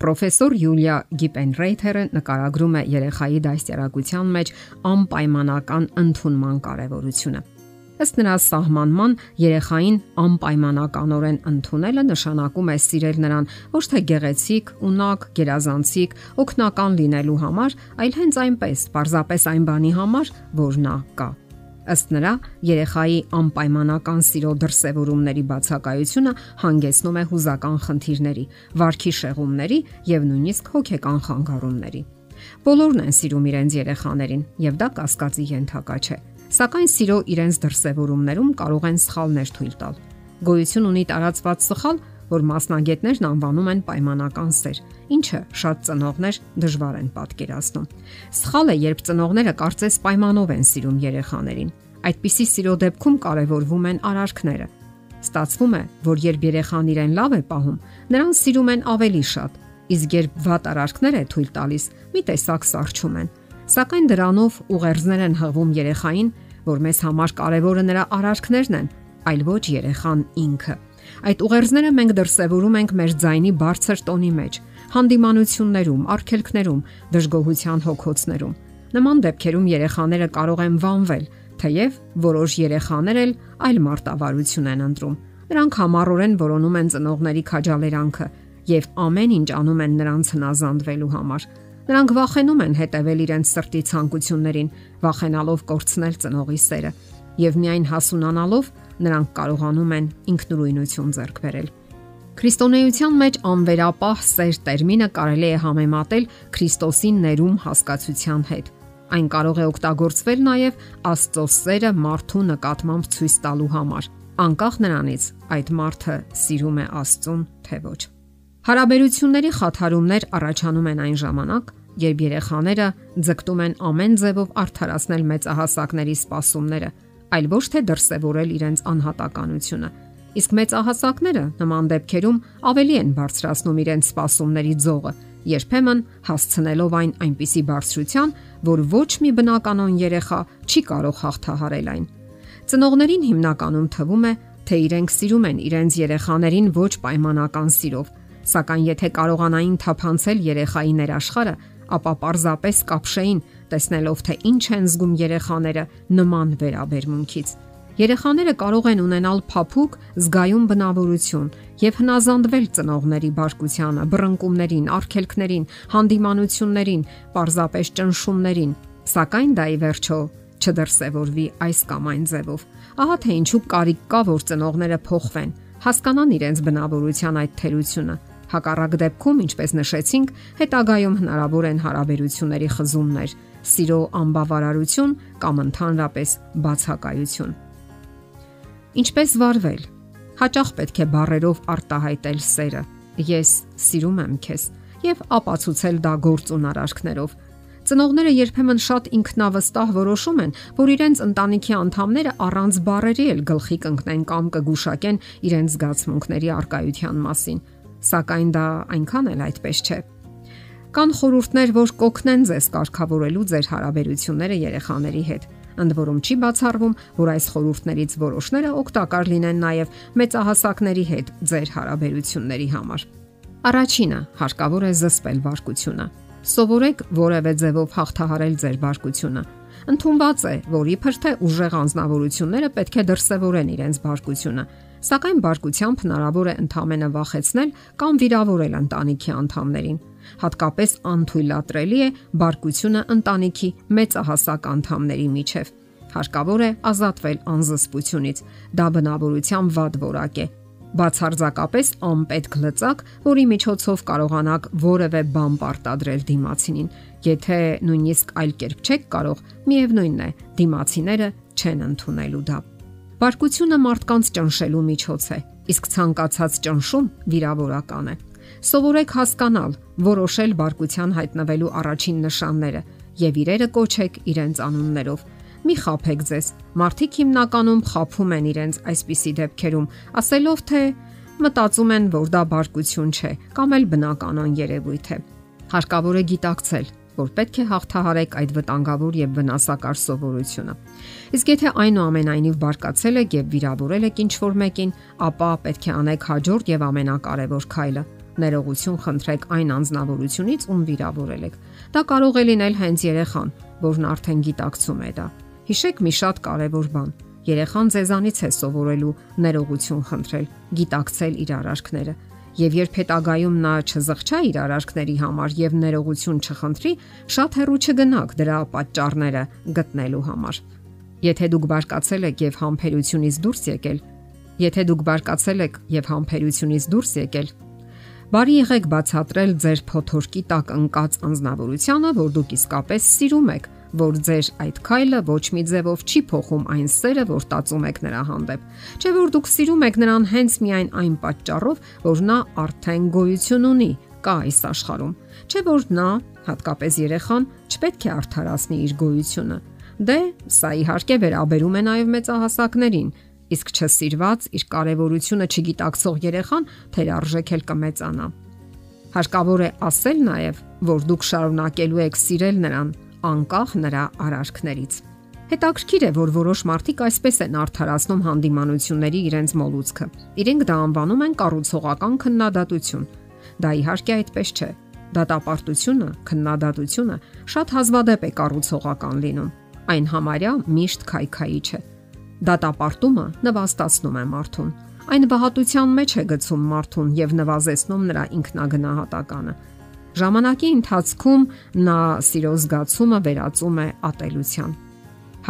Պրոֆեսոր Յուլիա Գիպենրեյթերը նկարագրում է երեխայի դաստիարակության մեջ անպայմանական ընդունման կարևորությունը։ Ըստ նրա սահմանման երեխային անպայմանականորեն ընդունելը նշանակում է սիրել նրան ոչ թե գեղեցիկ, ունակ, գերազանցիկ, օգնական լինելու համար, այլ հենց այնպես, պարզապես այն բանի համար, որ նա կա։ Ըստ նրա, երեխայի անպայմանական սիրո դրսևորումների բացակայությունը հանգեցնում է հուզական խնդիրների, վարքի շեղումների եւ նույնիսկ հոգեկան խանգարումների։ Բոլորն են սիրում իրենց երեխաներին, եւ դա կասկածի ենթակա չէ։ Սակայն սիրո իրենց դրսևորումներում կարող են սխալներ թույլ տալ։ Գոյություն ունի տարածված սխալ, որ մասնագետներն անվանում են պայմանական սեր, ինչը շատ ծնողներ դժվար են պատկերացնում։ Սխալ է, երբ ծնողները կարծես պայմանով են սիրում երեխաներին։ Այդպիսի սիրո դեպքում կարևորվում են արարքները։ Ստացվում է, որ երբ երեխան իրեն լավ է պահում, նրան սիրում են ավելի շատ, իսկ երբ վատ արարքներ է թույլ տալիս, մի տեսակ սարճում են Սակայն դրանով ուղերձներ են հղվում երեխային, որ մեզ համար կարևորը նրա արարքներն են, այլ ոչ երեխան ինքը։ Այդ ուղերձները մենք դրսևորում ենք մեր ձայնի բարձր տոնի մեջ, հանդիմանություններում, արգելքներում, դժգոհության հոգոցներում։ Նման դեպքերում երեխաները կարող են վանվել, թեև որոշ երեխաներ էլ այլ մարտավարություն են ընտրում։ Նրանք համառորեն որոնում են ծնողների քաջալերանքը եւ ամեն ինչ անում են նրանց հնազանդվելու համար։ Նրանք վախենում են հետևել իրենց սրտի ցանկություններին, վախենալով կորցնել ծնողի սերը, եւ միայն հասունանալով նրանք կարողանում են ինքնուրույնություն ձեռք բերել։ Քրիստոնեության մեջ անվերապահ սեր տերմինը կարելի է համեմատել Քրիստոսին ներում հասկացության հետ։ Այն կարող է օգտագործվել նաև Աստծո սերը մարդու նկատմամբ ցույց տալու համար, անկախ նրանից այդ մարդը սիրում է Աստծուն թե ոչ։ Հարաբերությունների խաթարումներ առաջանում են այն ժամանակ, երբ երեխաները ձգտում են ամեն ձևով արդարացնել մեծահասակների սպասումները, այլ ոչ թե դրսևորել իրենց անհատականությունը։ Իսկ մեծահասակները նման դեպքերում ավելի են բարձրացնում իրենց սպասումների ձողը, երբեմն հասցնելով այն այնպիսի բարձրության, որ ոչ մի բնականon երեխա չի կարող հաղթահարել այն։ Ծնողներին հիմնականում թվում է, թե իրենք սիրում են իրենց երեխաներին ոչ պայմանական սիրով, սակայն եթե կարողանային թափանցել երեխայի ներաշխարը, ապա պարզապես կապշեին, տեսնելով թե ինչ են զգում երեխաները նման վերաբերմունքից։ Երեխաները կարող են ունենալ փափուկ զգայուն բնավորություն եւ հնազանդվել ծնողների բարկությանը, բռնկումներին, արգելքներին, հանդիմանություններին, պարզապես ճնշումներին, սակայն դա ի վերջո չդրսևորվի այս կամ այն ձևով։ Ահա թե ինչու կարիք կա, որ ծնողները փոխվեն, հասկանան իրենց բնավորության այդ թերությունը Հակառակ դեպքում, ինչպես նշեցինք, հետագայում հնարավոր են հարաբերությունների խզումներ, սիրո անբավարարություն կամ ընդհանրապես բացակայություն։ Ինչպես վարվել։ Հաճախ պետք է բարերով արտահայտել սերը։ Ես սիրում եմ քեզ եւ ապացուցել դա գործուն արարքներով։ Ծնողները երբեմն շատ ինքնավստահ որոշում են, որ իրենց ընտանիքի անդամները առանց բարերի էլ գլխի կընկնեն կամ կգուշակեն իրենց զգացմունքների արկայության մասին սակայն դա այնքան էլ այդպես չէ։ Կան խորհուրդներ, որ կօգնեն ձեզ կարգավորելու ձեր հարաբերությունները երեխաների հետ։ Ընդ որում չի բացառվում, որ այս խորհուրդներից որոշները օգտակար լինեն նաև մեծահասակների հետ ձեր հարաբերությունների համար։ Առաջինը հարկավոր է զսպել բարկությունը։ Սովորեք որևէ ձևով հաղթահարել ձեր բարկությունը։ Ընթումված է, որ իբր թե ուժեղ անznավորությունները պետք է դրսևորեն իրենց բարկությունը, Սակայն բարկությամբ հնարավոր է ընդհանրապես վախեցնել կամ վիրավորել ընտանիքի անդամներին։ Հատկապես անթույլատրելի է բարկությունը ընտանիքի մեծահասակ անդամների միջև։ Հարկավոր է ազատվել անզսպությունից։ Դա բնավորության վատ որակ է, բացարձակապես անպետք լծակ, որի միջոցով կարողանաք որևէ բան պարտադրել դիմացինին։ Եթե նույնիսկ այլ կերպ չեք կարող, միևնույնն է, դիմացիները չեն ընդունելու դա։ Բարկությունը մարդկանց ճնշելու միջոց է, իսկ ցանկացած ճնշում վիրավորական է։ Սովորեք հասկանալ, որոշել բարկության հայտնվելու առաջին նշանները եւ իրերը կոչեք իրենց անուններով։ Մի խափեք ձեզ։ Մարդիկ հիմնականում խափում են իրենց այսպիսի դեպքերում, ասելով թե մտածում են, որ դա բարկություն չէ կամ էլ բնականon երևույթ է։ Հարկավոր է գիտակցել, որ պետք է հաղթահարեք այդ վտանգավոր եւ վնասակար սովորությունը։ Իսկ եթե այնուամենայնիվ բարկացել եք եւ վիրավորել եք ինչ որ մեկին, ապա պետք է անեք հաջորդ եւ ամենակարևոր քայլը՝ Ներողություն խնդրեք այն անznավորությունից, ում վիրավորել եք։ Դա կարող է լինել հենց երեխան, որն արդեն գիտակցում է դա։ Հիշեք մի շատ կարևոր բան. երեխան ձեզանից է սովորելու ներողություն խնդրել, գիտակցել իր արարքները։ Եվ երբ հետագայում նա չզղջա իր արարքների համար եւ ներողություն չխնդրի, շատ հեռու չգնաք դրա պատճառները գտնելու համար։ Եթե դուք բարկացել եք եւ համբերությունից դուրս եկել, եթե դուք բարկացել եք եւ համբերությունից դուրս եկել, բարի եղեք բացատրել ձեր փոթորկի տակ ընկած անznավորությունը, որ դուք իսկապես սիրում եք, որ ձեր այդ քայլը ոչ մի ձևով չի փոխում այն սերը, որ տածում եք նրա հանդեպ։ Չէ որ դուք սիրում եք նրան հենց միայն այն պատճառով, որ նա արդեն գոյություն ունի, կա այս աշխարհում։ Չէ որ նա, հատկապես երեխան, չպետք է արդարացնի իր գոյությունը Դե, սա իհարկե վերաբերում է նաև մեծահասակներին, իսկ չսիրված իր կարևորությունը չգիտակցող երեխան թերարժեք էլ կմեծանա։ Հարկավոր է ասել նաև, որ դուք շարունակելու եք սիրել նրան անկախ նրա արարքներից։ Հետաքրքիր է, որ որոշ մարդիկ այսպես են արդարացնում հանդիմանությունների իրենց մոլուցքը։ Իրենք դա անվանում են կառուցողական քննադատություն։ Դա իհարկե այդպես չէ։ Դատապարտությունը, քննադատությունը շատ հազվադեպ է կառուցողական լինում այն համարյա միշտ քայքայի չէ։ Դատապարտումը նվաստացնում է մարդուն։ Այն բահատության մեջ է գցում մարդուն եւ նվազեցնում նրա ինքնագնահատականը։ Ժամանակի ընթացքում նա սիրո զգացումը վերածում է ատելության։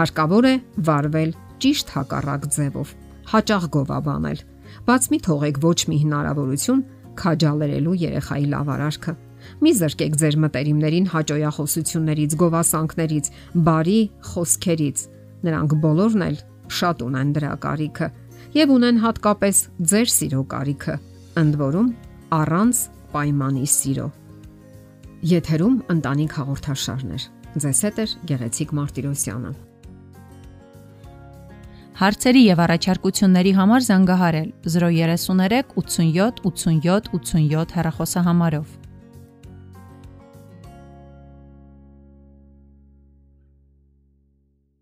Հարկավոր է վարվել ճիշտ հակառակ ձևով, հաճախ գովաբանել։ Բաց մի թողեք ոչ մի հնարավորություն քաջալերելու երեխայի լավ արարքը Մի զրկեք ձեր մտերիմներին հաճոյախոսություններից, գովասանքներից, բարի խոսքերից։ Նրանք բոլորն էլ շատ ունեն դրա կարիքը եւ ունեն հատկապես ձեր սիրո կարիքը։ Ընդ որում առանց պայմանի սիրո։ Եթերում ընտանիք հաղորդաշարներ։ Ձեզ հետ է Գեղեցիկ Մարտիրոսյանը։ Հարցերի եւ առաջարկությունների համար զանգահարել 033 87 87 87 հեռախոսահամարով։